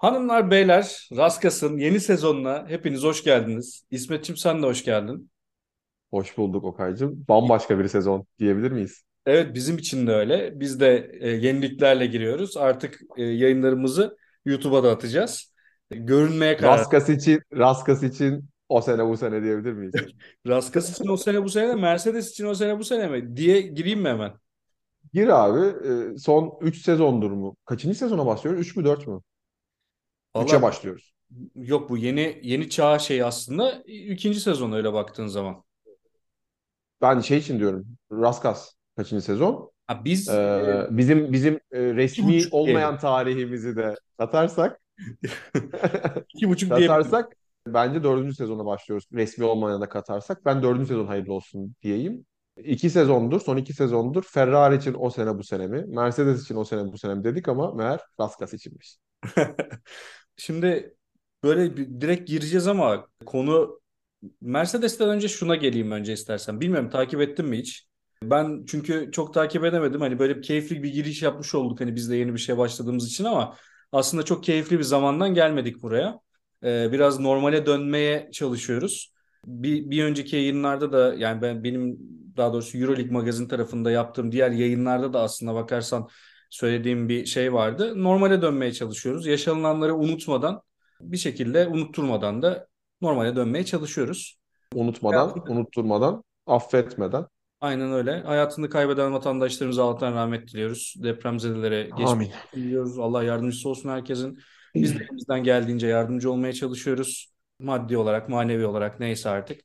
Hanımlar beyler Raskas'ın yeni sezonuna hepiniz hoş geldiniz. İsmetçim sen de hoş geldin. Hoş bulduk Okay'cığım. Bambaşka bir sezon diyebilir miyiz? Evet bizim için de öyle. Biz de e, yeniliklerle giriyoruz. Artık e, yayınlarımızı YouTube'a da atacağız. E, görünmeye karar. Raskas için, Raskas için o sene bu sene diyebilir miyiz? Raskas için o sene bu sene, Mercedes için o sene bu sene mi diye gireyim mi hemen? Gir abi. Ee, son 3 sezondur mu? Kaçıncı sezona başlıyoruz? 3 mü 4 mü? 3'e Valla başlıyoruz. yok bu yeni yeni çağ şey aslında ikinci sezon öyle baktığın zaman. Ben şey için diyorum. Raskas kaçıncı sezon? Ha, biz Ee, bizim bizim e, resmi olmayan tarihimizi de katarsak İki buçuk katarsak bence dördüncü sezona başlıyoruz. Resmi olmayan da katarsak ben dördüncü sezon hayırlı olsun diyeyim. İki sezondur, son iki sezondur Ferrari için o sene bu sene mi? Mercedes için o sene bu sene mi dedik ama meğer Raskas içinmiş. Şimdi böyle bir- direkt gireceğiz ama konu Mercedes'ten önce şuna geleyim önce istersen. Bilmiyorum takip ettin mi hiç? Ben çünkü çok takip edemedim. Hani böyle bir keyifli bir giriş yapmış olduk hani biz de yeni bir şey başladığımız için ama aslında çok keyifli bir zamandan gelmedik buraya. Ee, biraz normale dönmeye çalışıyoruz. Bir, bir önceki yayınlarda da yani ben benim daha doğrusu Euroleague magazin tarafında yaptığım diğer yayınlarda da aslında bakarsan söylediğim bir şey vardı. Normale dönmeye çalışıyoruz. Yaşanılanları unutmadan bir şekilde unutturmadan da normale dönmeye çalışıyoruz. Unutmadan, unutturmadan, affetmeden. Aynen öyle. Hayatını kaybeden vatandaşlarımıza Allah'tan rahmet diliyoruz. Depremzedelere geçmiş diliyoruz. Allah yardımcısı olsun herkesin. Biz de elimizden geldiğince yardımcı olmaya çalışıyoruz. Maddi olarak, manevi olarak neyse artık.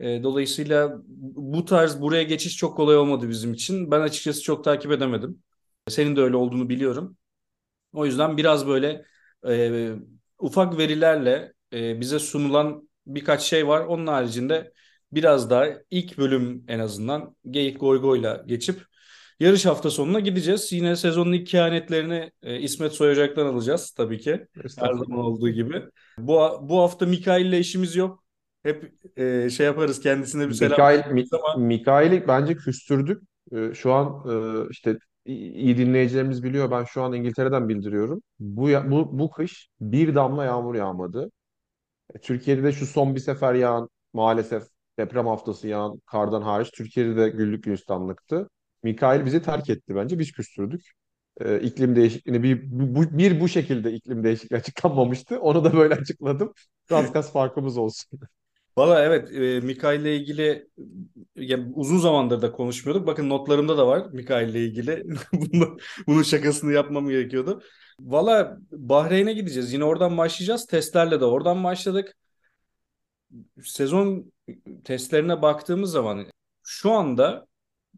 Ee, dolayısıyla bu tarz buraya geçiş çok kolay olmadı bizim için. Ben açıkçası çok takip edemedim. Senin de öyle olduğunu biliyorum. O yüzden biraz böyle e, ufak verilerle e, bize sunulan birkaç şey var. Onun haricinde biraz daha ilk bölüm en azından Geyik Goy Goy'la geçip yarış hafta sonuna gideceğiz. Yine sezonun ilk kehanetlerini e, İsmet Soyacak'tan alacağız tabii ki. Her zaman olduğu gibi. Bu, bu hafta Mikail'le işimiz yok. Hep e, şey yaparız kendisine bir selam Mikail, Mi, veririz ama Mikail'i bence küstürdük. Ee, şu an e, işte iyi dinleyicilerimiz biliyor. Ben şu an İngiltere'den bildiriyorum. Bu, bu, bu kış bir damla yağmur yağmadı. E, Türkiye'de de şu son bir sefer yağan maalesef deprem haftası yağan kardan hariç Türkiye'de de güllük gülistanlıktı. Mikail bizi terk etti bence. Biz küstürdük. Ee, iklim değişikliğini bir bu, bir bu şekilde iklim değişikliği açıklanmamıştı. Onu da böyle açıkladım. Raskas farkımız olsun. Valla evet e, Mikail'le ilgili ya, uzun zamandır da konuşmuyorduk. Bakın notlarımda da var Mikail'le ilgili. Bunu, bunun şakasını yapmam gerekiyordu. Valla Bahreyn'e gideceğiz. Yine oradan başlayacağız. Testlerle de oradan başladık. Sezon testlerine baktığımız zaman şu anda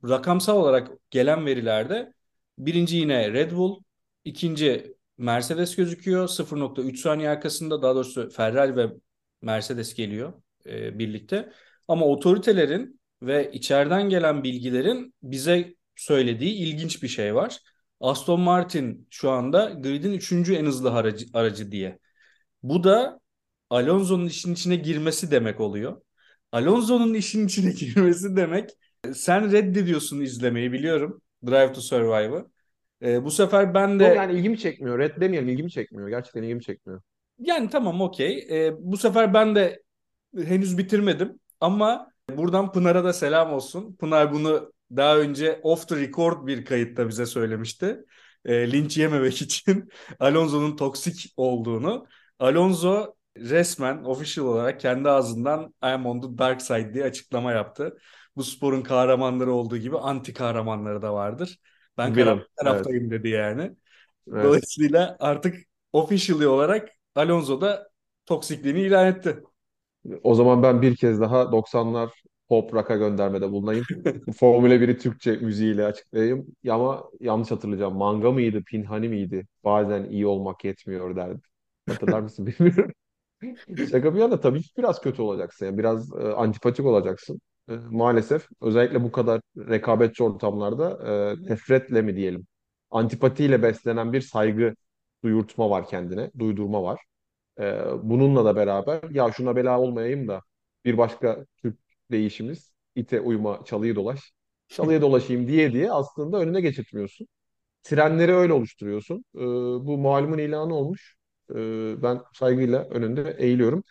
rakamsal olarak gelen verilerde birinci yine Red Bull, ikinci Mercedes gözüküyor. 0.3 saniye arkasında daha doğrusu Ferrari ve Mercedes geliyor e, birlikte. Ama otoritelerin ve içeriden gelen bilgilerin bize söylediği ilginç bir şey var. Aston Martin şu anda gridin üçüncü en hızlı aracı, aracı diye. Bu da Alonso'nun işin içine girmesi demek oluyor. Alonso'nun işin içine girmesi demek sen reddediyorsun izlemeyi biliyorum. Drive to Survive'ı. Ee, bu sefer ben Yok de yani ilgimi çekmiyor. Red demeyelim ilgimi çekmiyor. Gerçekten ilgimi çekmiyor. yani tamam okey. Ee, bu sefer ben de henüz bitirmedim ama buradan Pınar'a da selam olsun. Pınar bunu daha önce off the record bir kayıtta bize söylemişti. Ee, linç yememek için Alonso'nun toksik olduğunu. Alonso resmen official olarak kendi ağzından I'm on the dark side diye açıklama yaptı. Bu sporun kahramanları olduğu gibi anti kahramanları da vardır. Ben karanlık Villain. Evet. taraftayım dedi yani. Evet. Dolayısıyla artık officially olarak Alonso da toksikliğini ilan etti. O zaman ben bir kez daha 90'lar pop rock'a göndermede bulunayım. Formula 1'i Türkçe müziğiyle açıklayayım. Ya Ama yanlış hatırlayacağım. Manga mıydı, Pinhani miydi? Bazen iyi olmak yetmiyor derdi. Hatırlar mısın bilmiyorum. Şaka bir yana tabii ki biraz kötü olacaksın. Yani biraz e, antipatik olacaksın. E, maalesef özellikle bu kadar rekabetçi ortamlarda e, nefretle mi diyelim? Antipatiyle beslenen bir saygı duyurtma var kendine, duydurma var. E, bununla da beraber ya şuna bela olmayayım da bir başka Türk değişimiz ite uyma çalıyı dolaş. Çalıya dolaşayım diye diye aslında önüne geçirtmiyorsun. Trenleri öyle oluşturuyorsun. E, bu malumun ilanı olmuş. e, ben saygıyla önünde eğiliyorum.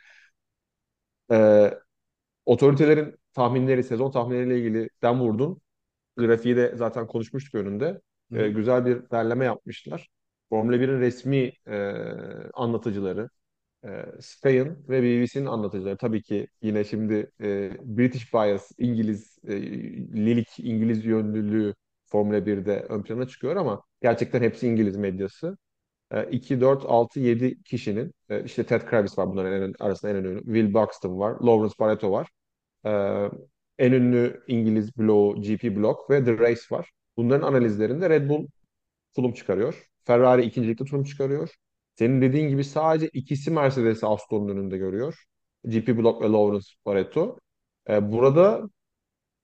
E, otoritelerin tahminleri, sezon tahminleriyle ilgili den vurdun. Grafiği de zaten konuşmuştuk önünde. E, güzel bir derleme yapmışlar. Formula 1'in resmi e, anlatıcıları, e, Spain ve BBC'nin anlatıcıları. Tabii ki yine şimdi e, British bias, İngiliz, e, lilik, İngiliz yönlülüğü Formula 1'de ön plana çıkıyor ama gerçekten hepsi İngiliz medyası. E, 2, 4, 6, 7 kişinin, e, işte Ted Kravis var bunların en, arasında en ünlü, Will Buxton var, Lawrence Barretto var. E, en ünlü İngiliz bloğu GP Blog ve The Race var. Bunların analizlerinde Red Bull tulum çıkarıyor. Ferrari ikincilikte tulum çıkarıyor. Senin dediğin gibi sadece ikisi Mercedes'i Aston'un önünde görüyor. GP Block ve Lawrence Barretto. E, burada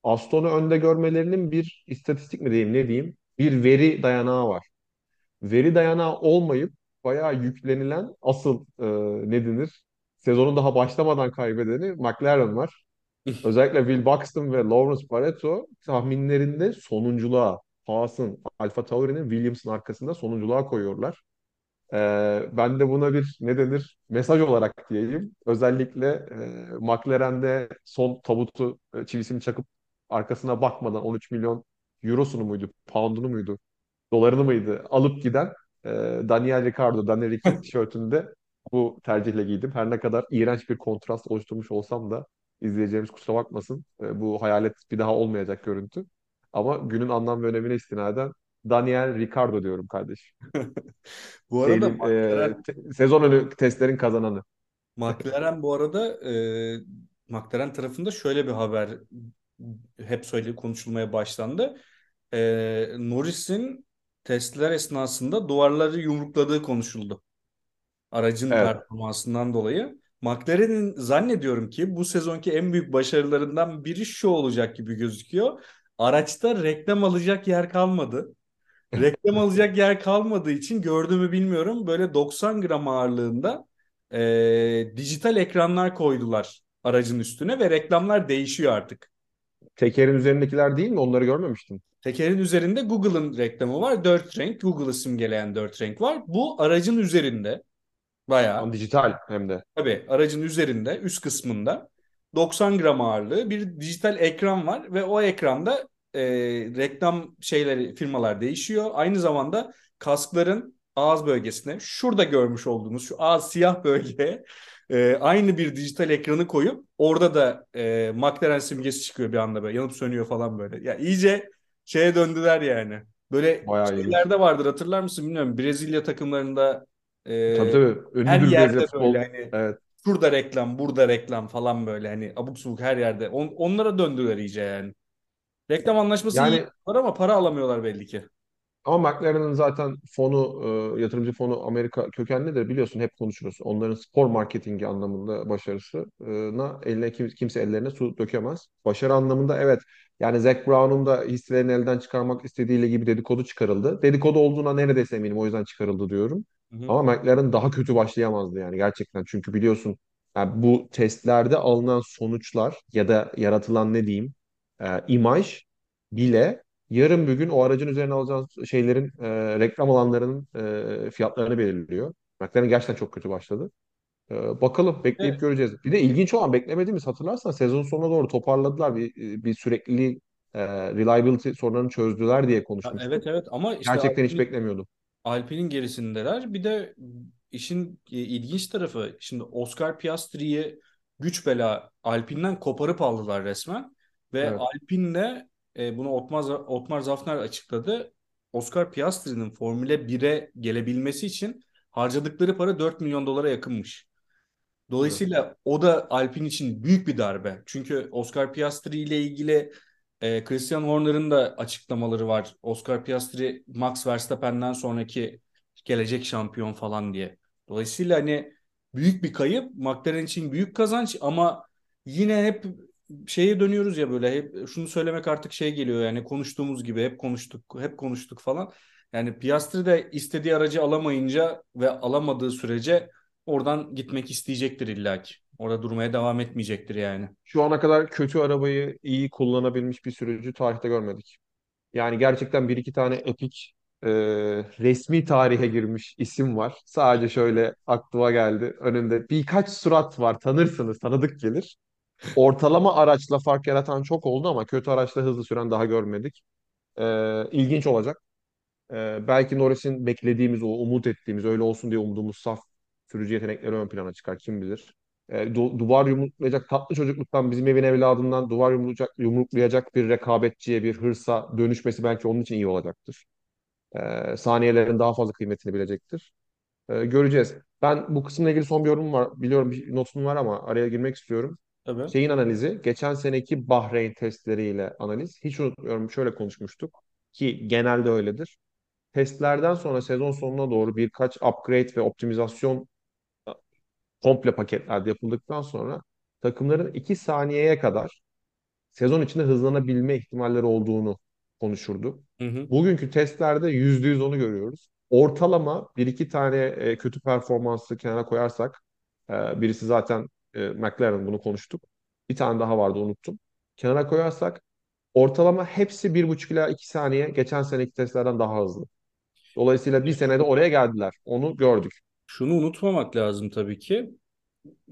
Aston'u önde görmelerinin bir istatistik mi diyeyim ne diyeyim bir veri dayanağı var. Veri dayanağı olmayıp bayağı yüklenilen asıl e, ne denir sezonun daha başlamadan kaybedeni McLaren var. Özellikle Will Buxton ve Lawrence Barretto tahminlerinde sonunculuğa, Haas'ın, Alfa Tauri'nin Williams'ın arkasında sonunculuğa koyuyorlar. Ee, ben de buna bir ne denir mesaj olarak diyeyim. Özellikle e, McLaren'de son tabutu e, çivisini çakıp arkasına bakmadan 13 milyon eurosunu muydu, poundunu muydu, dolarını mıydı alıp giden e, Daniel Ricciardo, Daniel Ricci tişörtünde bu tercihle giydim. Her ne kadar iğrenç bir kontrast oluşturmuş olsam da izleyeceğimiz kusura bakmasın. E, bu hayalet bir daha olmayacak görüntü. Ama günün anlam ve önemine istinaden Daniel Ricciardo diyorum kardeşim. Bu arada Şeyin, e, McLaren, te- sezon önü testlerin kazananı. McLaren bu arada e, McLaren tarafında şöyle bir haber hep söyle konuşulmaya başlandı. E, Norris'in testler esnasında duvarları yumrukladığı konuşuldu. Aracın Evet. performansından dolayı. McLaren'in zannediyorum ki bu sezonki en büyük başarılarından biri şu olacak gibi gözüküyor. Araçta reklam alacak yer kalmadı. Reklam alacak yer kalmadığı için gördüğümü bilmiyorum. Böyle 90 gram ağırlığında e, dijital ekranlar koydular aracın üstüne ve reklamlar değişiyor artık. Tekerin üzerindekiler değil mi? Onları görmemiştim. Tekerin üzerinde Google'ın reklamı var. Dört renk, Google'ı simgeleyen dört renk var. Bu aracın üzerinde bayağı Ama dijital hem de. Tabii aracın üzerinde üst kısmında 90 gram ağırlığı bir dijital ekran var ve o ekranda e, reklam şeyleri firmalar değişiyor. Aynı zamanda kaskların ağız bölgesine şurada görmüş olduğumuz şu ağız siyah bölgeye e, aynı bir dijital ekranı koyup orada da e, McLaren simgesi çıkıyor bir anda böyle yanıp sönüyor falan böyle. Ya iyice şeye döndüler yani. Böyle Bayağı şeylerde vardır hatırlar mısın bilmiyorum. Brezilya takımlarında Tabii e, tabii. her Ünlüdür Brezilya yerde böyle futbol. hani Evet. şurada reklam, burada reklam falan böyle hani abuk subuk her yerde. On, onlara döndüler iyice yani. Reklam anlaşması Yani var ama para alamıyorlar belli ki. Ama McLaren'ın zaten fonu, e, yatırımcı fonu Amerika kökenlidir biliyorsun hep konuşuruz. Onların spor marketingi anlamında başarısına eline kim- kimse ellerine su dökemez. Başarı anlamında evet yani Zac Brown'un da hisselerini elden çıkarmak istediğiyle gibi dedikodu çıkarıldı. Dedikodu olduğuna neredeyse eminim o yüzden çıkarıldı diyorum. Hı hı. Ama McLaren daha kötü başlayamazdı yani gerçekten. Çünkü biliyorsun yani bu testlerde alınan sonuçlar ya da yaratılan ne diyeyim e, imaj bile yarın bir gün o aracın üzerine alacağınız şeylerin e, reklam alanlarının e, fiyatlarını belirliyor. McLaren gerçekten çok kötü başladı. E, bakalım bekleyip Ve, göreceğiz. Bir de ilginç olan beklemediğimiz hatırlarsan sezon sonuna doğru toparladılar. Bir, bir sürekli e, reliability sorunlarını çözdüler diye konuşmuştuk. evet evet ama işte Gerçekten hiç Alpine, beklemiyordum. Alpine'in gerisindeler. Bir de işin e, ilginç tarafı şimdi Oscar Piastri'yi güç bela Alpine'den koparıp aldılar resmen. Ve Evet. Alpine'le e, bunu Otmar, Otmar Zafner açıkladı. Oscar Piastri'nin Formula 1'e gelebilmesi için harcadıkları para 4 milyon dolara yakınmış. Evet. Dolayısıyla o da Alpine için büyük bir darbe. Çünkü Oscar Piastri ile ilgili e, Christian Horner'ın da açıklamaları var. Oscar Piastri Max Verstappen'den sonraki gelecek şampiyon falan diye. Dolayısıyla hani büyük bir kayıp, McLaren için büyük kazanç ama yine hep şeye dönüyoruz ya böyle hep şunu söylemek artık şey geliyor yani konuştuğumuz gibi hep konuştuk, hep konuştuk falan. Yani Piastri de istediği aracı alamayınca ve alamadığı sürece oradan gitmek isteyecektir illaki. Orada durmaya devam etmeyecektir yani. Şu ana kadar kötü arabayı iyi kullanabilmiş bir sürücü tarihte görmedik. Yani gerçekten bir iki tane epik e, resmi tarihe girmiş isim var. Sadece şöyle aklıma geldi. Önünde birkaç surat var. Tanırsınız, tanıdık gelir. Ortalama araçla fark yaratan çok oldu ama kötü araçla hızlı süren daha görmedik. E, ilginç olacak. E, belki Norris'in beklediğimiz, o umut ettiğimiz, öyle olsun diye umduğumuz saf sürücü yetenekleri ön plana çıkar. Kim bilir. E, du- duvar yumruklayacak, tatlı çocukluktan bizim evin evladından duvar yumruklayacak, yumruklayacak bir rekabetçiye, bir hırsa dönüşmesi belki onun için iyi olacaktır. E, saniyelerin daha fazla kıymetini bilecektir. E, göreceğiz. Ben bu kısımla ilgili son bir yorumum var. Biliyorum bir notum var ama araya girmek istiyorum. Tabii. Şeyin analizi, geçen seneki Bahreyn testleriyle analiz. Hiç unutmuyorum, şöyle konuşmuştuk ki genelde öyledir. Testlerden sonra sezon sonuna doğru birkaç upgrade ve optimizasyon komple paketlerde yapıldıktan sonra takımların 2 saniyeye kadar sezon içinde hızlanabilme ihtimalleri olduğunu konuşurdu. Hı hı. Bugünkü testlerde %100 onu görüyoruz. Ortalama bir iki tane e, kötü performanslı kenara koyarsak, e, birisi zaten e, McLaren bunu konuştuk. Bir tane daha vardı unuttum. Kenara koyarsak ortalama hepsi bir buçuk ila iki saniye geçen seneki testlerden daha hızlı. Dolayısıyla bir senede oraya geldiler. Onu gördük. Şunu unutmamak lazım tabii ki.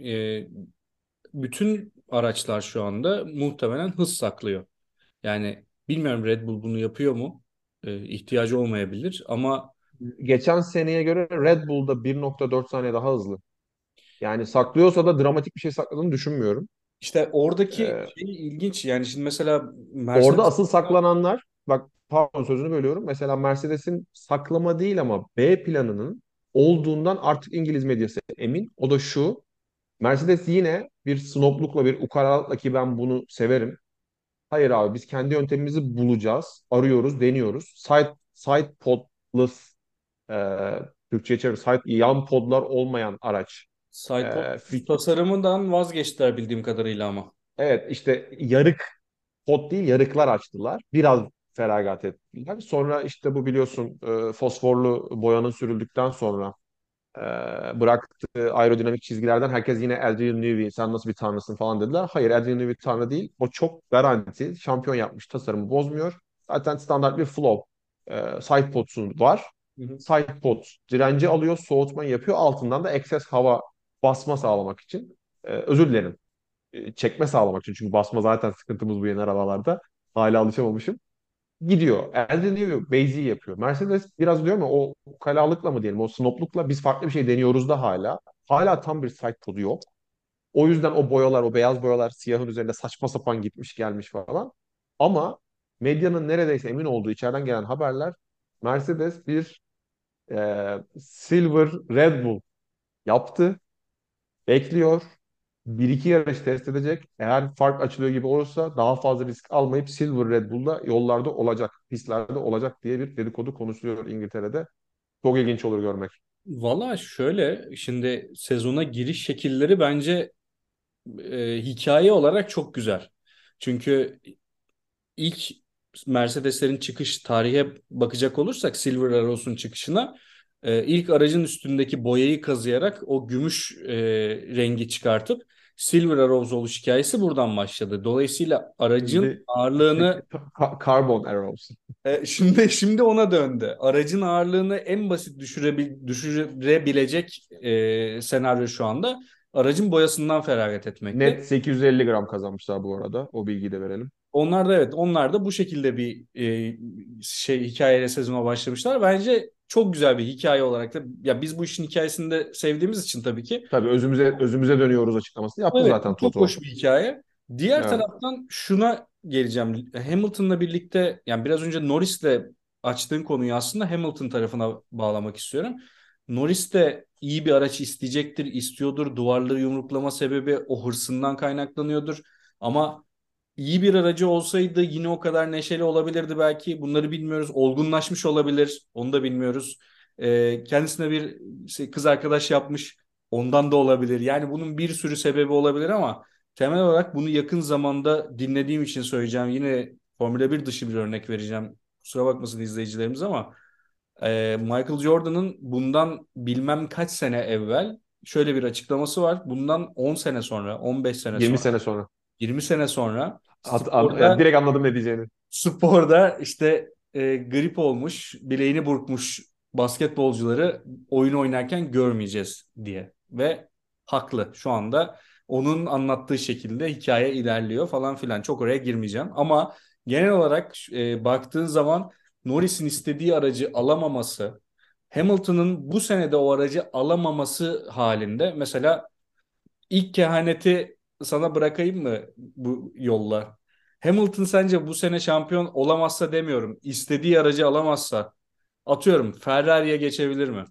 Ee, bütün araçlar şu anda muhtemelen hız saklıyor. Yani bilmiyorum Red Bull bunu yapıyor mu? Ee, ihtiyacı olmayabilir ama Geçen seneye göre Red Bull'da 1.4 saniye daha hızlı. Yani saklıyorsa da dramatik bir şey sakladığını düşünmüyorum. işte oradaki Ee, şey ilginç. Yani şimdi mesela orada Mercedes asıl saklananlar, bak pardon sözünü bölüyorum. Mesela Mercedes'in saklama değil ama B planının olduğundan artık İngiliz medyası emin. O da şu. Mercedes yine bir snoblukla, bir ukalalıkla ki ben bunu severim. Hayır abi biz kendi yöntemimizi bulacağız. Arıyoruz, deniyoruz. Side, side podless e, Türkçe'ye çevir. Side, yan podlar olmayan araç. Sidepod E, fi- tasarımından vazgeçtiler bildiğim kadarıyla ama. evet işte yarık pod değil yarıklar açtılar. Biraz feragat ettiler. Sonra işte bu biliyorsun e, fosforlu boyanın sürüldükten sonra e, bıraktığı aerodinamik çizgilerden herkes yine Adrian Newey sen nasıl bir tanrısın falan dediler. Hayır Adrian Newey tanrı değil. O çok garanti. Şampiyon yapmış. Tasarımı bozmuyor. Zaten standart bir flow. E, side pods'un var. Hı hı. Side pods direnci alıyor, soğutma yapıyor. Altından da excess hava basma sağlamak için. E, özür dilerim. E, çekme sağlamak için. Çünkü basma zaten sıkıntımız bu yeni arabalarda. Hala alışamamışım gidiyor. Elde Newey Basic yapıyor. Mercedes biraz diyor mu o kalalıkla mı diyelim o snoblukla biz farklı bir şey deniyoruz da hala. Hala tam bir side podu yok. O yüzden o boyalar, o beyaz boyalar siyahın üzerinde saçma sapan gitmiş gelmiş falan. Ama medyanın neredeyse emin olduğu içeriden gelen haberler Mercedes bir e, Silver Red Bull yaptı. Bekliyor. Bir iki yarış test edecek. Eğer fark açılıyor gibi olursa daha fazla risk almayıp Silver Red Bull'da yollarda olacak, pistlerde olacak diye bir dedikodu konuşuluyor İngiltere'de. Çok ilginç olur görmek. Valla şöyle şimdi sezona giriş şekilleri bence e, hikaye olarak çok güzel. Çünkü ilk Mercedeslerin çıkış tarihe bakacak olursak Silver Arrows'un çıkışına e, ilk aracın üstündeki boyayı kazıyarak o gümüş e, rengi çıkartıp Silver Arrows oluş hikayesi buradan başladı. Dolayısıyla aracın Şimdi ağırlığını Carbon Arrows. e, şimdi şimdi ona döndü. Aracın ağırlığını en basit düşürebil, düşürebilecek e, senaryo şu anda aracın boyasından feragat etmekte. Net 850 gram kazanmışlar bu arada. O bilgiyi de verelim. Onlar da evet onlar da bu şekilde bir e, şey hikayeyle sezona başlamışlar. Bence çok güzel bir hikaye olarak da ya biz bu işin hikayesini de sevdiğimiz için tabii ki Tabii özümüze özümüze dönüyoruz açıklamasını yaptı Evet, zaten bu çok Toto. hoş bir hikaye. Diğer Evet. taraftan şuna geleceğim. Hamilton'la birlikte yani biraz önce Norris'le açtığın konuyu aslında Hamilton tarafına bağlamak istiyorum. Norris de iyi bir araç isteyecektir, istiyordur. Duvarları yumruklama sebebi o hırsından kaynaklanıyordur. Ama iyi bir aracı olsaydı yine o kadar neşeli olabilirdi belki. Bunları bilmiyoruz. Olgunlaşmış olabilir. Onu da bilmiyoruz. Ee, kendisine bir şey, kız arkadaş yapmış. Ondan da olabilir. Yani bunun bir sürü sebebi olabilir ama temel olarak bunu yakın zamanda dinlediğim için söyleyeceğim. Yine Formula 1 dışı bir örnek vereceğim. Kusura bakmasın izleyicilerimiz ama e, Michael Jordan'ın bundan bilmem kaç sene evvel şöyle bir açıklaması var. Bundan 10 sene sonra, 15 sene 20 sonra, sene sonra. 20 sene sonra At- an- sporda direkt anladım ne diyeceğini. sporda işte e, grip olmuş, bileğini burkmuş basketbolcuları oyun oynarken görmeyeceğiz diye. Ve haklı şu anda onun anlattığı şekilde hikaye ilerliyor falan filan. Çok oraya girmeyeceğim ama genel olarak e, baktığın zaman Norris'in istediği aracı alamaması, Hamilton'ın bu senede o aracı alamaması halinde mesela ilk kehaneti sana bırakayım mı bu yolla? Hamilton sence bu sene şampiyon olamazsa demiyorum. istediği aracı alamazsa atıyorum Ferrari'ye geçebilir mi?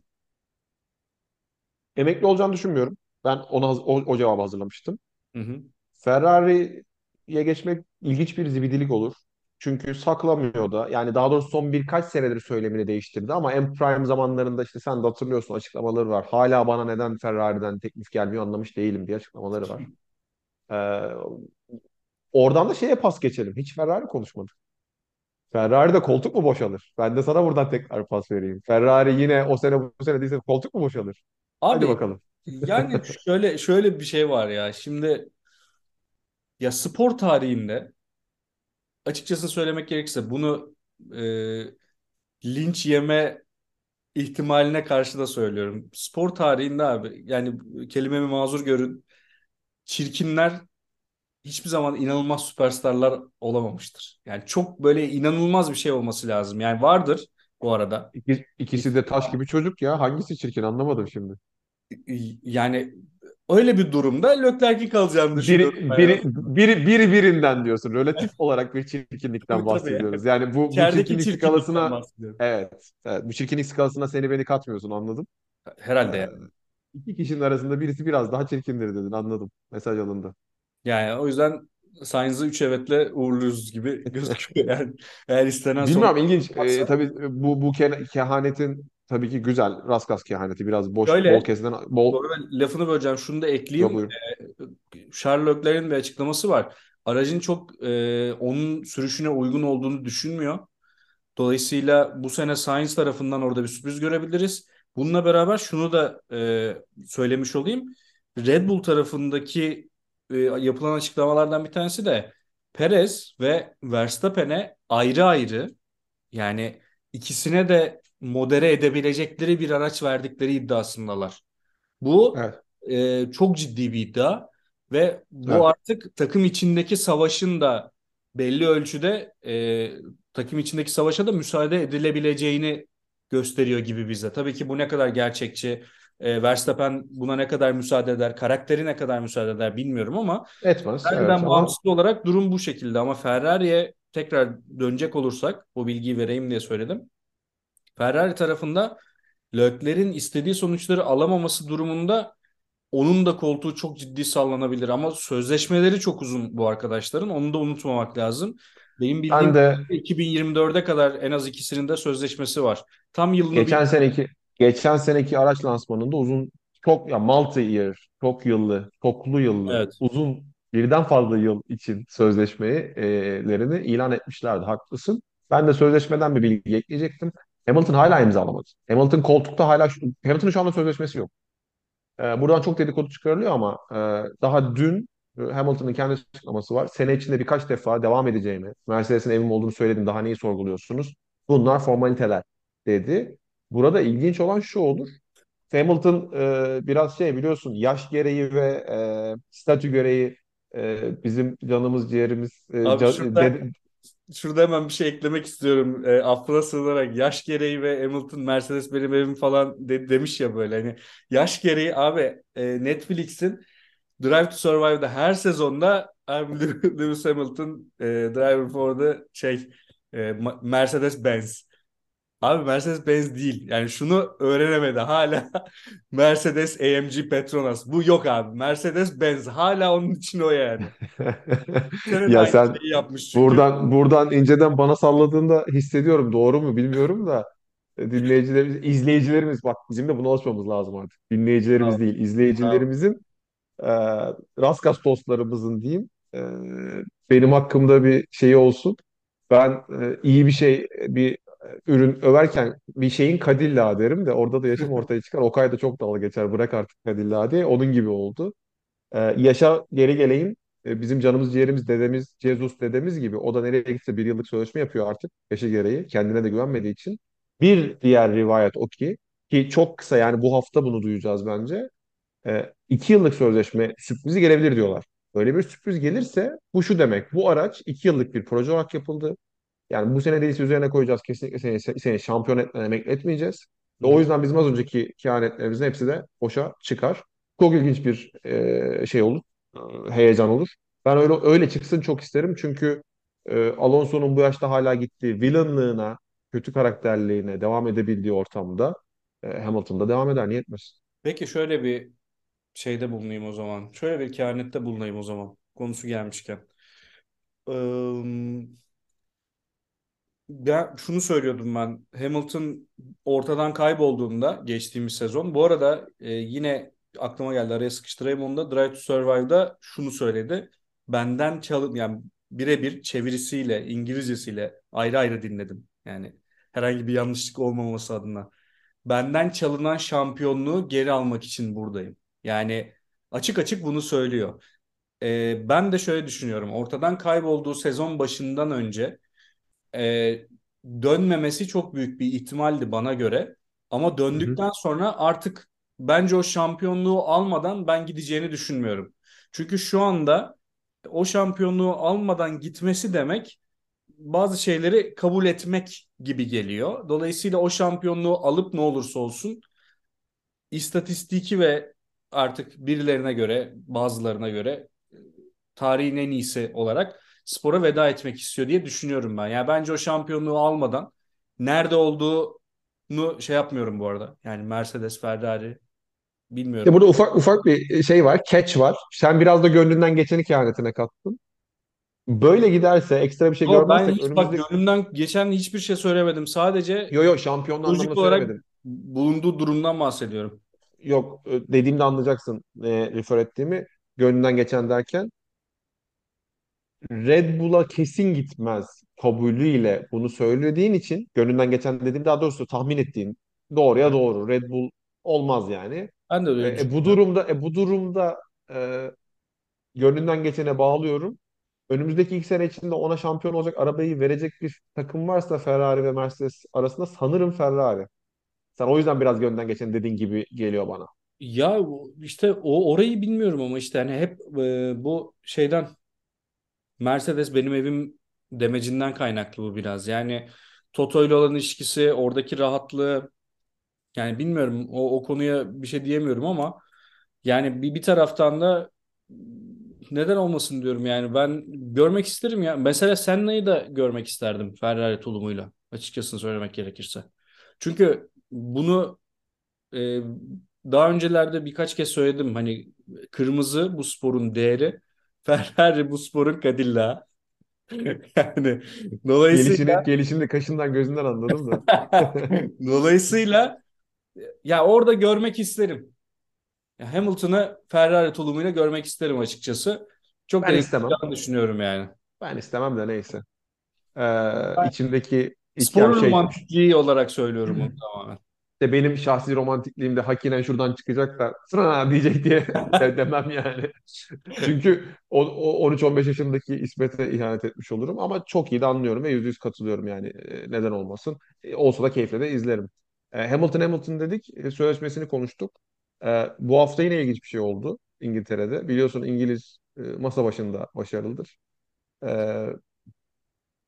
Emekli olacağını düşünmüyorum. Ben ona o, o cevabı hazırlamıştım. Hı hı. Ferrari'ye geçmek ilginç bir zibidilik olur. Çünkü saklamıyor da. Yani daha doğrusu son birkaç senedir söylemini değiştirdi ama en prime zamanlarında işte sen de hatırlıyorsun açıklamaları var. Hala bana neden Ferrari'den teklif gelmiyor anlamış değilim diye açıklamaları var. Ee, oradan da şeye pas geçelim. Hiç Ferrari konuşmadık. Ferrari'de koltuk mu boşalır? Ben de sana buradan tekrar pas vereyim. Ferrari yine o sene bu sene değilse koltuk mu boşalır? Hadi Abi bakalım. yani şöyle şöyle bir şey var ya. Şimdi ya spor tarihinde açıkçası söylemek gerekirse bunu e, linç yeme ihtimaline karşı da söylüyorum. Spor tarihinde abi yani kelimemi mazur görün. Çirkinler hiçbir zaman inanılmaz süperstarlar olamamıştır. Yani çok böyle inanılmaz bir şey olması lazım. Yani vardır bu arada. İki, ikisi de taş gibi çocuk ya. Hangisi çirkin anlamadım şimdi. Yani öyle bir durumda Leclerc'in kalacağını düşünüyorum Biri, biri, biri, biri birinden diyorsun. Relatif olarak bir çirkinlikten bahsediyoruz. Yani bu bu çirkinlik skalasına evet, evet bu çirkinlik skalasına seni beni katmıyorsun anladım. Ee, Herhalde yani. İki kişinin arasında birisi biraz daha çirkindir dedin anladım. Mesaj alındı. Yani o yüzden Sainz'ı 3 evetle uğurluyoruz gibi gözüküyor. Yani eğer istenen sonuç Bilmiyorum ilginç. Ee, tabii bu bu ke- kehanetin tabii ki güzel. Raskas kehaneti biraz boş bol Şöyle, kesilen bol bu arada lafını böleceğim. Şunu da ekleyeyim. buyurun. Charles Leclerc'in bir açıklaması var. Aracın çok e, onun sürüşüne uygun olduğunu düşünmüyor. Dolayısıyla bu sene Sainz tarafından orada bir sürpriz görebiliriz. Bununla beraber şunu da e, söylemiş olayım. Red Bull tarafındaki e, yapılan açıklamalardan bir tanesi de Perez ve Verstappen'e ayrı ayrı yani ikisine de modere edebilecekleri bir araç verdikleri iddiasındalar. Bu Evet. e, çok ciddi bir iddia ve bu Evet. artık takım içindeki savaşın da belli ölçüde e, takım içindeki savaşa da müsaade edilebileceğini gösteriyor gibi bize. Tabii ki bu ne kadar gerçekçi, e, Verstappen buna ne kadar müsaade eder, karakteri ne kadar müsaade eder bilmiyorum ama Etmez. Evet Ferrari'den ama bağımsız olarak durum bu şekilde. Ama Ferrari'ye tekrar dönecek olursak, o bilgiyi vereyim diye söyledim. Ferrari tarafında Leclerc'in istediği sonuçları alamaması durumunda onun da koltuğu çok ciddi sallanabilir ama sözleşmeleri çok uzun bu arkadaşların. Onu da unutmamak lazım. Benim ben bildiğim de 2024'e kadar en az ikisinin de sözleşmesi var. Tam yılını Geçen seneki geçen seneki araç lansmanında uzun çok ya multi year, çok yıllı, çoklu yıllı, Evet. uzun birden fazla yıl için sözleşmelerini ilan etmişlerdi. Haklısın. Ben de sözleşmeden bir bilgi ekleyecektim. Hamilton hala imzalamadı. Hamilton koltukta hala Hamilton'ın şu anda sözleşmesi yok. Ee, buradan çok dedikodu çıkarılıyor ama e, daha dün e, Hamilton'ın kendi açıklaması var. Sene içinde birkaç defa devam edeceğimi, Mercedes'in evim olduğunu söyledim. Daha neyi sorguluyorsunuz? Bunlar formaliteler dedi. Burada ilginç olan şu olur. Hamilton e, biraz şey biliyorsun yaş gereği ve e, statü gereği e, bizim canımız ciğerimiz e, Abi ca- şurada de- şurada hemen bir şey eklemek istiyorum. E, affına sığınarak yaş gereği ve Hamilton Mercedes benim evim falan de- demiş ya böyle hani yaş gereği abi e, Netflix'in Drive to Survive'da her sezonda I'm Lewis Hamilton e, driver for the şey e, Ma- Mercedes-Benz. Abi Mercedes-Benz değil. Yani şunu öğrenemedi hala. Mercedes-AMG Petronas. Bu yok abi. Mercedes-Benz hala onun için o yani. Ya sen yapmış çünkü. buradan buradan inceden bana salladığında hissediyorum. Doğru mu bilmiyorum da e, dinleyicilerimiz, izleyicilerimiz bak bizim de buna alışmamız lazım artık. Dinleyicilerimiz Bravo. değil, izleyicilerimizin e, Raskas dostlarımızın diyeyim e, benim hakkımda bir şey olsun. Ben e, iyi bir şey bir e, ürün överken bir şeyin Kadilla derim de orada da yaşım ortaya çıkar. Okay da çok dalga geçer bırak artık Kadilla diye. Onun gibi oldu. E, yaşa geri geleyim. e, bizim canımız ciğerimiz dedemiz Jesus dedemiz gibi o da nereye gitse bir yıllık sözleşme yapıyor artık yaşı gereği kendine de güvenmediği için. Bir diğer rivayet o ki ki çok kısa yani bu hafta bunu duyacağız bence. E, iki yıllık sözleşme sürprizi gelebilir diyorlar. Böyle bir sürpriz gelirse bu şu demek. Bu araç iki yıllık bir proje olarak yapıldı. Yani bu sene değilse üzerine koyacağız. Kesinlikle seni, seni şampiyon etmeden emekli etmeyeceğiz. Ve o yüzden bizim az önceki kehanetlerimizin hepsi de boşa çıkar. Çok ilginç bir e, şey olur. e, heyecan olur. Ben öyle öyle çıksın çok isterim. Çünkü e, Alonso'nun bu yaşta hala gittiği villainlığına, kötü karakterliğine devam edebildiği ortamda e, Hamilton'da devam eder. Niye etmez? Peki şöyle bir şeyde bulunayım o zaman. Şöyle bir kehanette bulunayım o zaman. Konusu gelmişken. Eee, ben şunu söylüyordum ben. Hamilton ortadan kaybolduğunda geçtiğimiz sezon. Bu arada e, yine aklıma geldi araya sıkıştırayım onu da. Drive to Survive'da şunu söyledi. Benden çalın yani birebir çevirisiyle, İngilizcesiyle ayrı ayrı dinledim. Yani herhangi bir yanlışlık olmaması adına. Benden çalınan şampiyonluğu geri almak için buradayım. Yani açık açık bunu söylüyor. E, ben de şöyle düşünüyorum. Ortadan kaybolduğu sezon başından önce e, dönmemesi çok büyük bir ihtimaldi bana göre. Ama döndükten sonra artık bence o şampiyonluğu almadan ben gideceğini düşünmüyorum. Çünkü şu anda o şampiyonluğu almadan gitmesi demek bazı şeyleri kabul etmek gibi geliyor. Dolayısıyla o şampiyonluğu alıp ne olursa olsun istatistiki ve artık birilerine göre bazılarına göre tarihin en iyisi olarak spora veda etmek istiyor diye düşünüyorum ben. Yani bence o şampiyonluğu almadan nerede olduğunu şey yapmıyorum bu arada. Yani Mercedes, Ferrari bilmiyorum. burada ufak ufak bir şey var, catch var. Sen biraz da gönlünden geçeni kehanetine kattın. Böyle giderse, ekstra bir şey ben görmezsek hiç bak önümüzdeki gönlümden geçen hiçbir şey söylemedim. Sadece Yo yo şampiyonluğu anlamında olarak söylemedim. bulunduğu durumdan bahsediyorum. Yok e, dediğimde anlayacaksın ne refer ettiğimi. Gönlünden geçen derken Red Bull'a kesin gitmez kabulüyle bunu söylediğin için gönlünden geçen dediğim daha doğrusu tahmin ettiğin doğruya doğru. Red Bull olmaz yani. Ben de E, öyle e, bu durumda e, bu durumda e, gönlünden geçene bağlıyorum. Önümüzdeki iki sene içinde ona şampiyon olacak arabayı verecek bir takım varsa Ferrari ve Mercedes arasında sanırım Ferrari. Sen o yüzden biraz gönlünden geçen dediğin gibi geliyor bana. Ya işte o orayı bilmiyorum ama işte hani hep e, bu şeyden Mercedes benim evim demecinden kaynaklı bu biraz. Yani Toto ile olan ilişkisi, oradaki rahatlığı yani bilmiyorum o, o konuya bir şey diyemiyorum ama yani bir, bir taraftan da neden olmasın diyorum yani ben görmek isterim ya. Mesela Senna'yı da görmek isterdim Ferrari tulumuyla açıkçası söylemek gerekirse. Çünkü bunu e, daha öncelerde birkaç kez söyledim hani kırmızı bu sporun değeri Ferrari bu sporun Cadillac'ı. Yani Gelişini, dolayısıyla gelişini de kaşından gözünden anladım da. dolayısıyla ya orada görmek isterim. Ya Hamilton'ı Ferrari tulumuyla görmek isterim açıkçası. Çok Ben istemem. düşünüyorum yani. Ben istemem de neyse. Ee, içimdeki Sporun şey romantikliği olarak söylüyorum bunu tamamen. işte benim şahsi romantikliğimde hakikaten şuradan çıkacak da sıra diyecek diye de- demem yani. Çünkü o, o 13-15 yaşındaki İsmet'e ihanet etmiş olurum ama çok iyi de anlıyorum ve yüzde yüz katılıyorum yani Ee, neden olmasın. Ee, olsa da keyifle de izlerim. Ee, Hamilton Hamilton dedik e, sözleşmesini konuştuk. Bu hafta yine ilginç bir şey oldu İngiltere'de. Biliyorsun İngiliz e, masa başında başarılıdır.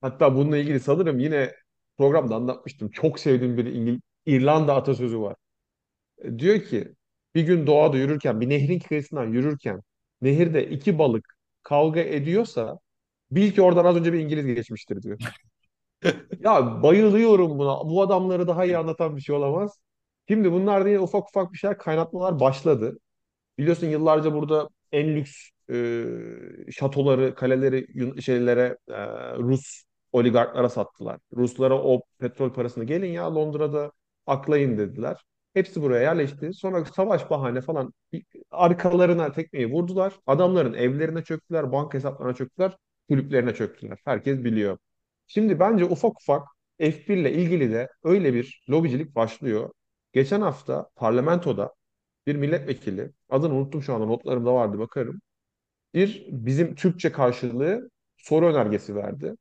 Hatta bununla ilgili sanırım yine programda anlatmıştım. Çok sevdiğim bir İngil İrlanda atasözü var. E, Diyor ki bir gün doğada yürürken bir nehrin kıyısından yürürken nehirde iki balık kavga ediyorsa bil ki oradan az önce bir İngiliz geçmiştir diyor. Ya bayılıyorum buna. Bu adamları daha iyi anlatan bir şey olamaz. Şimdi bunlar diye ufak ufak bir şeyler kaynatmalar başladı. Biliyorsun yıllarca burada en lüks e, şatoları, kaleleri şeylere e, Rus oligarklara sattılar. Ruslara o petrol parasını gelin ya Londra'da aklayın dediler. Hepsi buraya yerleşti. Sonra savaş bahane falan arkalarına tekmeyi vurdular. Adamların evlerine çöktüler, banka hesaplarına çöktüler, kulüplerine çöktüler. Herkes biliyor. Şimdi bence ufak ufak F1 ile ilgili de öyle bir lobicilik başlıyor. Geçen hafta parlamentoda bir milletvekili, adını unuttum şu anda notlarımda vardı bakarım. bir bizim Türkçe karşılığı soru önergesi verdi.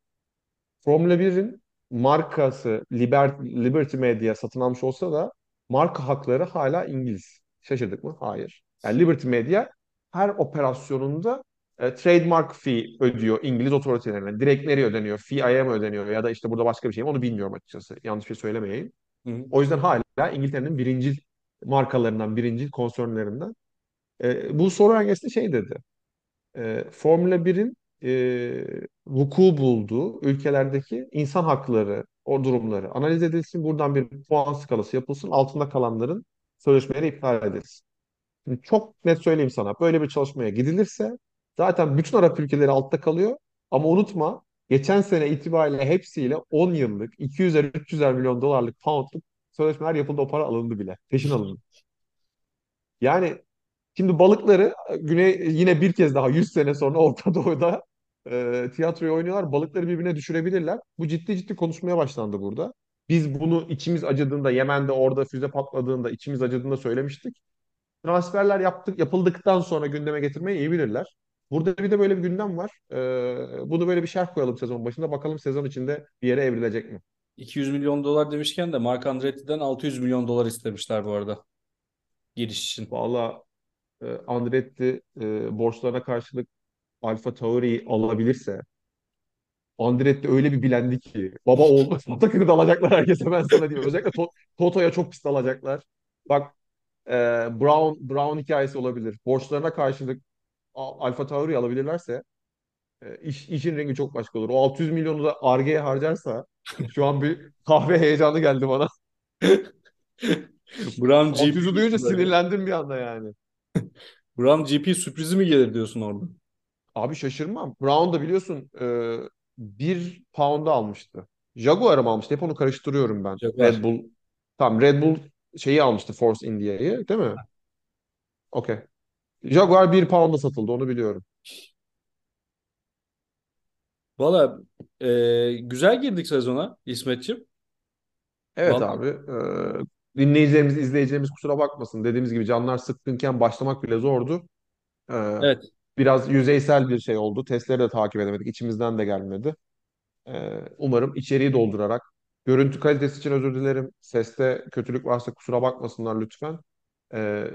Formula 1'in markası Liber, Liberty Media satın almış olsa da marka hakları hala İngiliz. Şaşırdık mı? Hayır. Yani Liberty Media her operasyonunda e, trademark fee ödüyor İngiliz otoritelerine. Direkt nereye ödeniyor? FIA'ya mı ödeniyor? Ya da işte burada başka bir şey mi? Onu bilmiyorum açıkçası. Yanlış bir şey söylemeyeyim. Hı hı. O yüzden hala İngiltere'nin birincil markalarından, birincil konsörlerinden. E, bu soru önergesinde şey dedi e, Formula 1'in e, vuku bulduğu ülkelerdeki insan hakları, o durumları analiz edilsin. Buradan bir puan skalası yapılsın. Altında kalanların sözleşmeleri iptal edilsin. Şimdi çok net söyleyeyim sana. Böyle bir çalışmaya gidilirse zaten bütün Arap ülkeleri altta kalıyor. Ama unutma geçen sene itibariyle hepsiyle 10 yıllık 200'er 300'er milyon dolarlık poundluk sözleşmeler yapıldı. O para alındı bile. Peşin alındı. Yani Şimdi balıkları güney yine bir kez daha 100 sene sonra Orta Doğu'da e, tiyatroyu oynuyorlar. Balıkları birbirine düşürebilirler. Bu ciddi ciddi konuşmaya başlandı burada. Biz bunu içimiz acıdığında, Yemen'de orada füze patladığında içimiz acıdığında söylemiştik. Transferler yaptık, yapıldıktan sonra gündeme getirmeyi iyi bilirler. Burada bir de böyle bir gündem var. E, bunu böyle bir şerh koyalım sezon başında. Bakalım sezon içinde bir yere evrilecek mi? 200 milyon dolar demişken de Mark Andretti'den 600 milyon dolar istemişler bu arada. Giriş için. Valla e, Andretti e, borçlarına karşılık Alfa Tauri'yi alabilirse Andretti öyle bir bilendi ki baba oğul takını da alacaklar herkese ben sana diyeyim. Özellikle To- Toto'ya çok pis alacaklar. Bak e, Brown Brown hikayesi olabilir. Borçlarına karşılık Alfa Tauri'yi alabilirlerse e, iş, işin rengi çok başka olur. O 600 milyonu da Ar-Ge'ye harcarsa şu an bir kahve heyecanı geldi bana. Brown GP 600'ü duyunca sinirlendim bir anda yani. Brown GP sürprizi mi gelir diyorsun orada? Abi şaşırmam. Brown da biliyorsun e, bir pound'a almıştı. Jaguar'ı mı almıştı? Hep onu karıştırıyorum ben. Jaguar. Red Bull. Tamam Red Bull şeyi almıştı Force India'yı değil mi? Okey. Jaguar bir pound'a satıldı onu biliyorum. Valla e, güzel girdik sezona İsmetciğim. Evet Vallahi abi. e, dinleyicilerimiz, izleyicilerimiz kusura bakmasın. Dediğimiz gibi canlar sıkkınken başlamak bile zordu. E, evet. biraz yüzeysel bir şey oldu. Testleri de takip edemedik. İçimizden de gelmedi. Ee, umarım içeriği doldurarak. Görüntü kalitesi için özür dilerim. Seste kötülük varsa kusura bakmasınlar lütfen. Ee,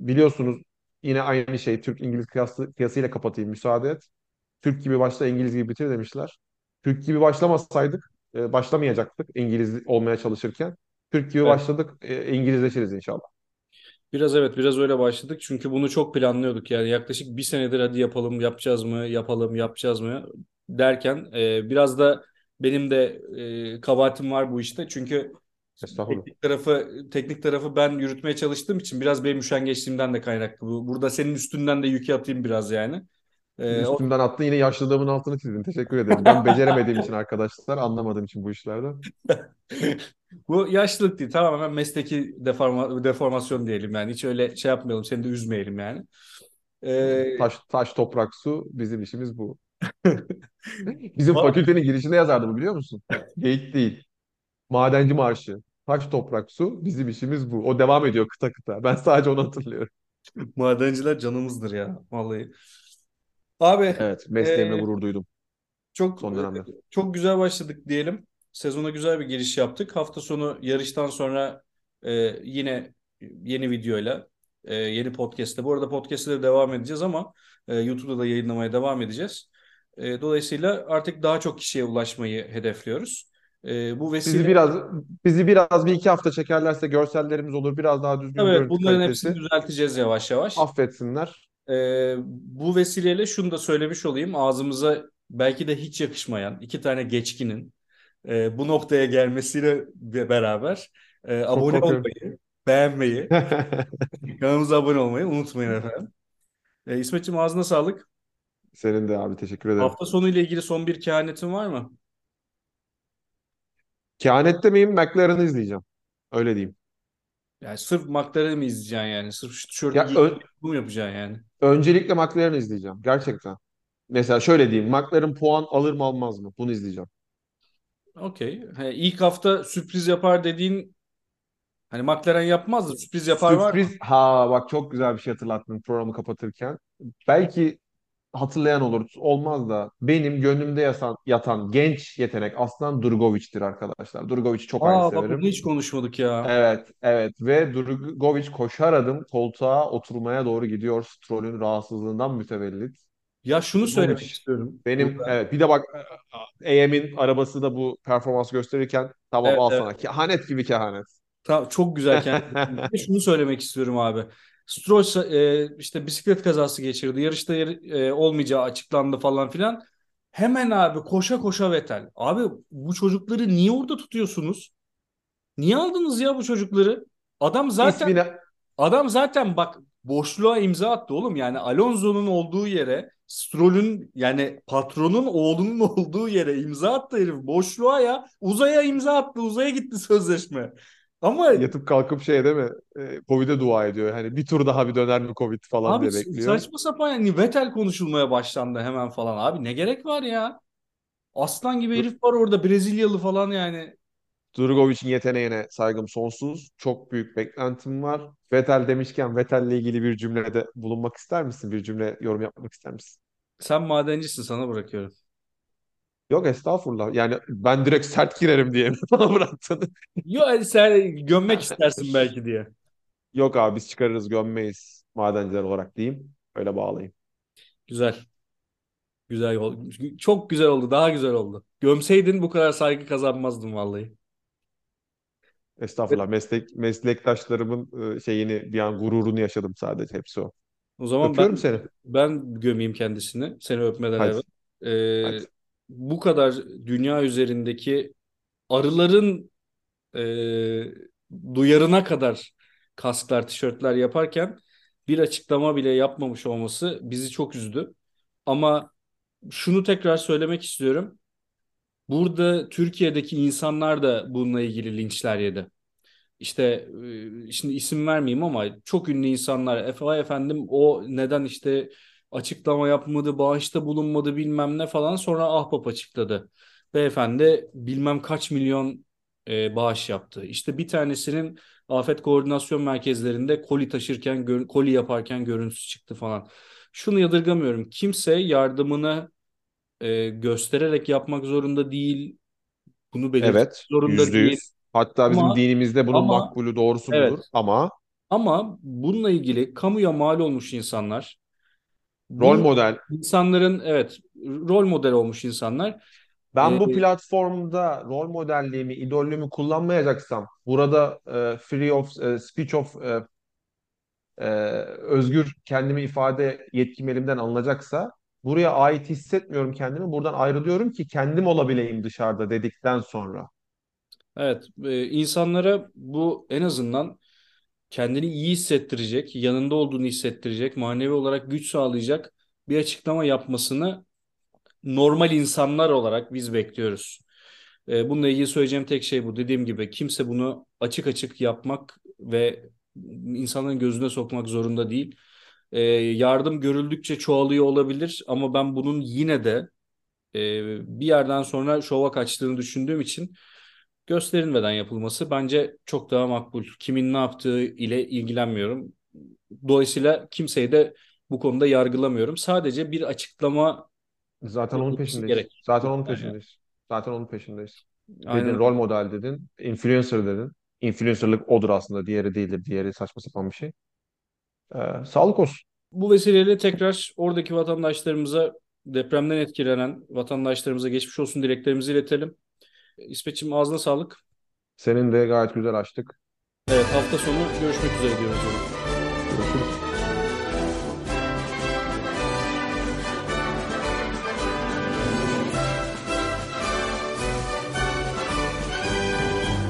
biliyorsunuz yine aynı şey Türk-İngiliz kıyası, kıyasıyla kapatayım müsaade et. Türk gibi başla İngiliz gibi bitir demişler. Türk gibi başlamasaydık e, başlamayacaktık İngiliz olmaya çalışırken. Türk gibi Evet. başladık e, İngilizleşiriz inşallah. Biraz evet biraz öyle başladık. Çünkü bunu çok planlıyorduk. Yani yaklaşık bir senedir hadi yapalım yapacağız mı yapalım yapacağız mı derken e, biraz da benim de e, kabahatim var bu işte. Çünkü teknik tarafı teknik tarafı ben yürütmeye çalıştığım için biraz benim üşengeçliğimden de kaynaklı. Bu, burada senin üstünden de yükü atayım biraz yani. E, o- Üstümden attın yine yaşlılığımın altını çizdin. Teşekkür ederim. Ben beceremediğim için arkadaşlar, anlamadığım için bu işlerden. bu yaşlılık değil tamamen mesleki deforma, deformasyon diyelim yani. Hiç öyle şey yapmayalım seni de üzmeyelim yani. E, Taş, taş, toprak, su bizim işimiz bu. Bizim fakültenin girişinde yazardı bu biliyor musun? Geyik değil. Madenci marşı. Taş, toprak, su bizim işimiz bu. O devam ediyor kıta kıta. Ben sadece onu hatırlıyorum. Madenciler canımızdır ya vallahi. Abi Evet, mesleğimle e, gurur duydum çok son dönemde. çok güzel başladık diyelim. Sezona güzel bir giriş yaptık. Hafta sonu yarıştan sonra e, yine yeni videoyla e, yeni podcast'te. Bu arada podcast'te de devam edeceğiz ama e, YouTube'da da yayınlamaya devam edeceğiz. E, dolayısıyla artık daha çok kişiye ulaşmayı hedefliyoruz. E, bu Bizi vesile biraz bizi biraz bir iki hafta çekerlerse görsellerimiz olur. Biraz daha düzgün evet bunların kalitesi. hepsini düzelteceğiz yavaş yavaş. Affetsinler. Ee, bu vesileyle şunu da söylemiş olayım. Ağzımıza belki de hiç yakışmayan iki tane geçkinin e, bu noktaya gelmesiyle be- beraber e, Çok abone korkuyorum. olmayı, beğenmeyi, kanalımıza abone olmayı unutmayın efendim. E, İsmetciğim ağzına sağlık. Senin de abi teşekkür ederim. Hafta sonu ile ilgili son bir kehanetin var mı? Kehanette miyim? McLaren'ı izleyeceğim. Öyle diyeyim. Yani sırf McLaren'i mi izleyeceksin yani? Sırf şu tişörtü Ya giyip ö- bu mu yapacaksın yani? öncelikle McLaren'ı izleyeceğim. Gerçekten. Mesela şöyle diyeyim. McLaren puan alır mı almaz mı? Bunu izleyeceğim. Okey. İlk hafta sürpriz yapar dediğin hani McLaren yapmaz da sürpriz yapar var mı? Sürpriz. Ha bak çok güzel bir şey hatırlattın programı kapatırken. Belki hatırlayan olur, olmaz da benim gönlümde yatan, yatan genç yetenek aslan Durgovic'tir arkadaşlar. Durgovic'i çok ayrı Aa bak bunu severim. hiç konuşmadık ya. Evet, evet ve Durgovic koşar adım koltuğa oturmaya doğru gidiyor. Stroll'ün rahatsızlığından mütevellit. Ya şunu söylemek istiyorum benim burada. evet bir de bak AM'in arabası da bu performans gösterirken tamam Evet, al evet. sana kehanet gibi kehanet. Ta- çok güzel de şunu söylemek istiyorum abi. Stroll e, işte bisiklet kazası geçirdi. Yarışta e, olmayacağı açıklandı falan filan. Hemen abi koşa koşa Vettel. Abi bu çocukları niye orada tutuyorsunuz? Niye aldınız ya bu çocukları? Adam zaten İsmini adam zaten bak boşluğa imza attı oğlum. Yani Alonso'nun olduğu yere Stroll'ün yani patronun oğlunun olduğu yere imza attı herif. Boşluğa ya. Uzaya imza attı. Uzaya gitti sözleşme. Ama yatıp kalkıp şey değil mi? E, Covid'e dua ediyor. Hani bir tur daha bir döner mi Covid falan Abi diye bekliyor. saçma sapan yani Vettel konuşulmaya başlandı hemen falan. Abi ne gerek var ya? Aslan gibi herif var orada Brezilyalı falan yani. Durgovic'in yeteneğine saygım sonsuz. Çok büyük beklentim var. Vettel demişken Vettel'le ilgili bir cümlede bulunmak ister misin? Bir cümle yorum yapmak ister misin? Sen madencisin sana bırakıyorum. Yok estağfurullah. Yani ben direkt sert girerim diye mi bana bıraktın? Yo yani sen gömmek istersin belki diye. Yok abi biz çıkarırız gömmeyiz madenciler olarak diyeyim. Öyle bağlayayım. Güzel. Güzel oldu. Çok güzel oldu. Daha güzel oldu. Gömseydin bu kadar saygı kazanmazdın vallahi. Estağfurullah. Meslek meslektaşlarımın şeyini bir an gururunu yaşadım sadece hepsi o. O zaman Öpüyorum ben seni. ben gömeyim kendisini seni öpmeden Hadi. evvel. Ee, Hadi. bu kadar dünya üzerindeki arıların e, duyarına kadar kasklar, tişörtler yaparken bir açıklama bile yapmamış olması bizi çok üzdü. Ama şunu tekrar söylemek istiyorum. Burada Türkiye'deki insanlar da bununla ilgili linçler yedi. İşte e, şimdi isim vermeyeyim ama çok ünlü insanlar Efe efendim o neden işte açıklama yapmadı, bağışta bulunmadı bilmem ne falan sonra Ahbap açıkladı. Beyefendi bilmem kaç milyon e, bağış yaptı. İşte bir tanesinin afet koordinasyon merkezlerinde koli taşırken, koli yaparken görüntüsü çıktı falan. Şunu yadırgamıyorum. Kimse yardımını e, göstererek yapmak zorunda değil. Bunu belirtmek Evet. zorunda Yüzde değil. yüz. Hatta bizim Ama dinimizde bunun ama makbulü doğrusu evet. budur. Ama Ama bununla ilgili kamuya mal olmuş insanlar, rol model insanların evet rol model olmuş insanlar. Ben e, bu platformda rol modelliğimi, idolümü kullanmayacaksam, burada e, free of e, speech of e, e, özgür kendimi ifade yetkim elimden alınacaksa, buraya ait hissetmiyorum kendimi. Buradan ayrılıyorum ki kendim olabileyim dışarıda dedikten sonra. evet e, insanlara bu en azından kendini iyi hissettirecek, yanında olduğunu hissettirecek, manevi olarak güç sağlayacak bir açıklama yapmasını normal insanlar olarak biz bekliyoruz. E, bununla ilgili söyleyeceğim tek şey bu. Dediğim gibi kimse bunu açık açık yapmak ve insanların gözüne sokmak zorunda değil. E, yardım görüldükçe çoğalıyor olabilir ama ben bunun yine de e, bir yerden sonra şova kaçtığını düşündüğüm için gösterilmeden yapılması bence çok daha makbul. Kimin ne yaptığı ile ilgilenmiyorum. Dolayısıyla kimseyi de bu konuda yargılamıyorum. Sadece bir açıklama Zaten onun peşindeyiz. gerek. Zaten onun kadar yani. peşindeyiz. Zaten onun peşindeyiz. Dedin Aynen rol öyle. model dedin, influencer dedin. Influencerlık odur aslında, diğeri değildir. Diğeri saçma sapan bir şey. Ee, sağlık olsun. Bu vesileyle tekrar oradaki vatandaşlarımıza depremden etkilenen vatandaşlarımıza geçmiş olsun dileklerimizi iletelim. İsmet'ciğim ağzına sağlık. Senin de gayet güzel açtık. Evet hafta sonu görüşmek üzere diyoruz. Görüşürüz.